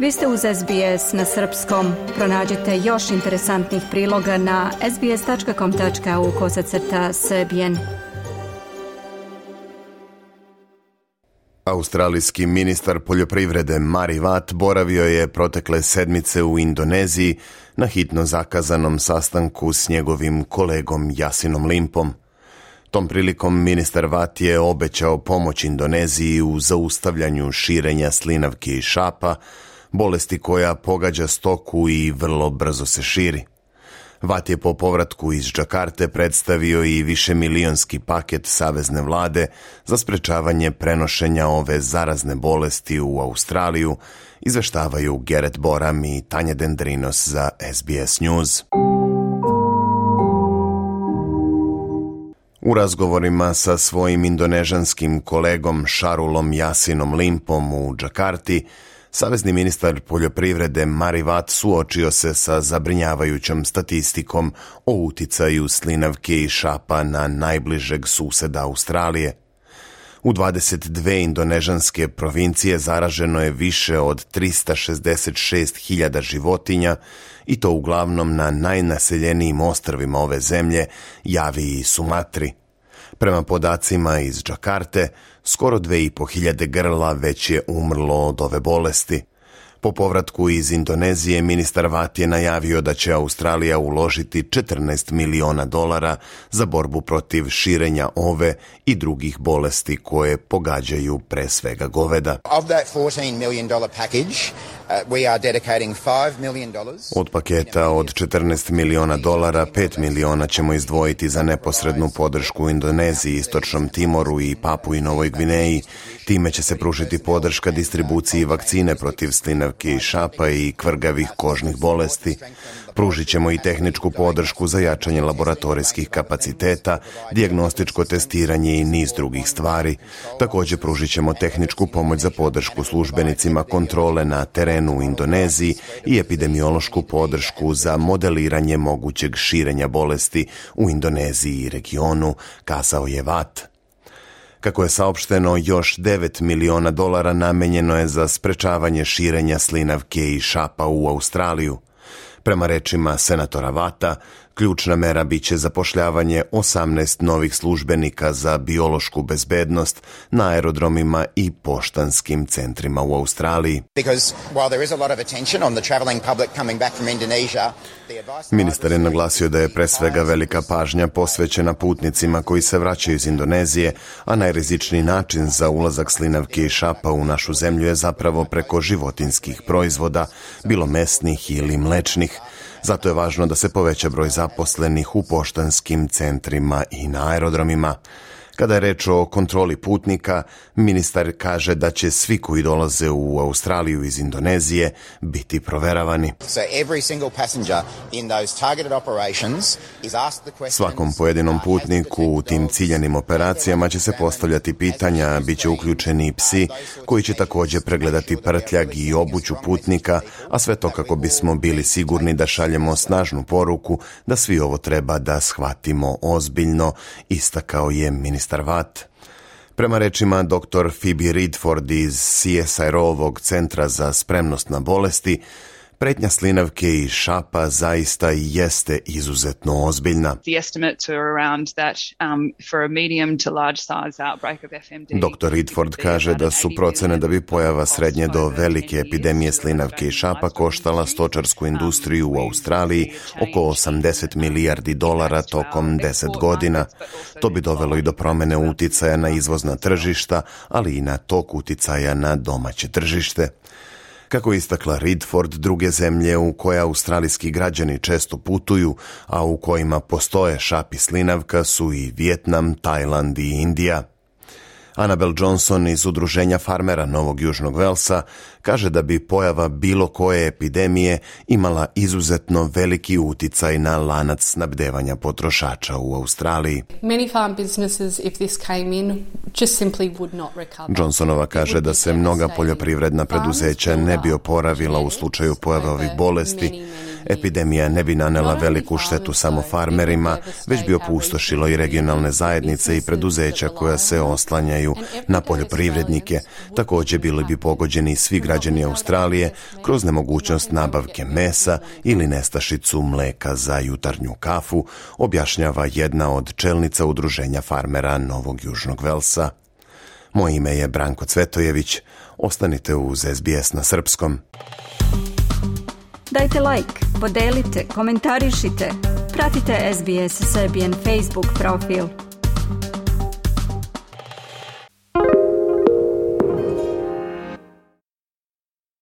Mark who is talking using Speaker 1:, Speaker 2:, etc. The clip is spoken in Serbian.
Speaker 1: Vi ste uz SBS na srpskom. Pronađite još interesantnih priloga na sbs.com.au kosacrta srbijen.
Speaker 2: Australijski ministar poljoprivrede Mari Vat boravio je protekle sedmice u Indoneziji na hitno zakazanom sastanku s njegovim kolegom Jasinom Limpom. Tom prilikom ministar Vat je obećao pomoć Indoneziji u zaustavljanju širenja slinavke i šapa, bolesti koja pogađa stoku i vrlo brzo se širi. Vat je po povratku iz Džakarte predstavio i višemilionski paket savezne vlade za sprečavanje prenošenja ove zarazne bolesti u Australiju, izveštavaju Geret Boram i Tanja Dendrinos za SBS News. U razgovorima sa svojim indonežanskim kolegom Šarulom Jasinom Limpom u Džakarti, Savezni ministar poljoprivrede Mari Vat suočio se sa zabrinjavajućom statistikom o uticaju slinavke i šapa na najbližeg suseda Australije. U 22 indonežanske provincije zaraženo je više od 366.000 životinja i to uglavnom na najnaseljenijim ostrvima ove zemlje, Javi i Sumatri. Prema podacima iz Džakarte, skoro 2500 grla već je umrlo od ove bolesti. Po povratku iz Indonezije ministar Vat je najavio da će Australija uložiti 14 miliona dolara za borbu protiv širenja ove i drugih bolesti koje pogađaju pre svega goveda.
Speaker 3: Of that $14 million package, uh,
Speaker 2: Od paketa od 14 miliona dolara, 5 miliona ćemo izdvojiti za neposrednu podršku Indoneziji, Istočnom Timoru i Papu Novoj Gvineji. Time će se pružiti podrška distribuciji vakcine protiv slinavke i šapa i kvrgavih kožnih bolesti. Pružit ćemo i tehničku podršku za jačanje laboratorijskih kapaciteta, dijagnostičko testiranje i niz drugih stvari. Također pružit ćemo tehničku pomoć za podršku službenicima kontrole na terenu u Indoneziji i epidemiološku podršku za modeliranje mogućeg širenja bolesti u Indoneziji i regionu, kazao je VAT. Kako je saopšteno, još 9 miliona dolara namenjeno je za sprečavanje širenja slinavke i šapa u Australiju. Prema rečima senatora Vata, ključna mera biće zapošljavanje 18 novih službenika za biološku bezbednost na aerodromima i poštanskim centrima u Australiji. Ministar je naglasio da je pre svega velika pažnja posvećena putnicima koji se vraćaju iz Indonezije, a najrizičniji način za ulazak slinavke i šapa u našu zemlju je zapravo preko životinskih proizvoda, bilo mesnih ili mlečnih. Zato je važno da se poveća broj zaposlenih u poštanskim centrima i na aerodromima. Kada je reč o kontroli putnika, ministar kaže da će svi koji dolaze u Australiju iz Indonezije biti proveravani. Svakom pojedinom putniku u tim ciljanim operacijama će se postavljati pitanja, bit će uključeni i psi koji će također pregledati prtljag i obuću putnika, a sve to kako bismo bili sigurni da šaljemo snažnu poruku da svi ovo treba da shvatimo ozbiljno, istakao je ministar Vat. Prema rečima dr. Phoebe Ridford iz CSIR-ovog centra za spremnost na bolesti, Pretnja slinavke i šapa zaista jeste izuzetno ozbiljna. Dr. Ridford kaže da su procene da bi pojava srednje do velike epidemije slinavke i šapa koštala stočarsku industriju u Australiji oko 80 milijardi dolara tokom 10 godina. To bi dovelo i do promene uticaja na izvozna tržišta, ali i na tok uticaja na domaće tržište. Kako je istakla Ridford, druge zemlje u koje australijski građani često putuju, a u kojima postoje šapi slinavka su i Vjetnam, Tajland i Indija. Annabel Johnson iz udruženja farmera Novog Južnog Velsa kaže da bi pojava bilo koje epidemije imala izuzetno veliki uticaj na lanac snabdevanja potrošača u Australiji.
Speaker 4: Many farm businesses if this came in
Speaker 2: Johnsonova kaže da se mnoga poljoprivredna preduzeća ne bi oporavila u slučaju pojave ovih bolesti. Epidemija ne bi nanela veliku štetu samo farmerima, već bi opustošilo i regionalne zajednice i preduzeća koja se oslanjaju na poljoprivrednike. Također bili bi pogođeni svi građani Australije kroz nemogućnost nabavke mesa ili nestašicu mleka za jutarnju kafu, objašnjava jedna od čelnica udruženja farmera Novog Južnog Velsa. Moje ime je Branko Cvetojević. Ostanite uz SBS na srpskom.
Speaker 1: Dajte like, podelite, komentarišite. Pratite SBS Serbian Facebook profil.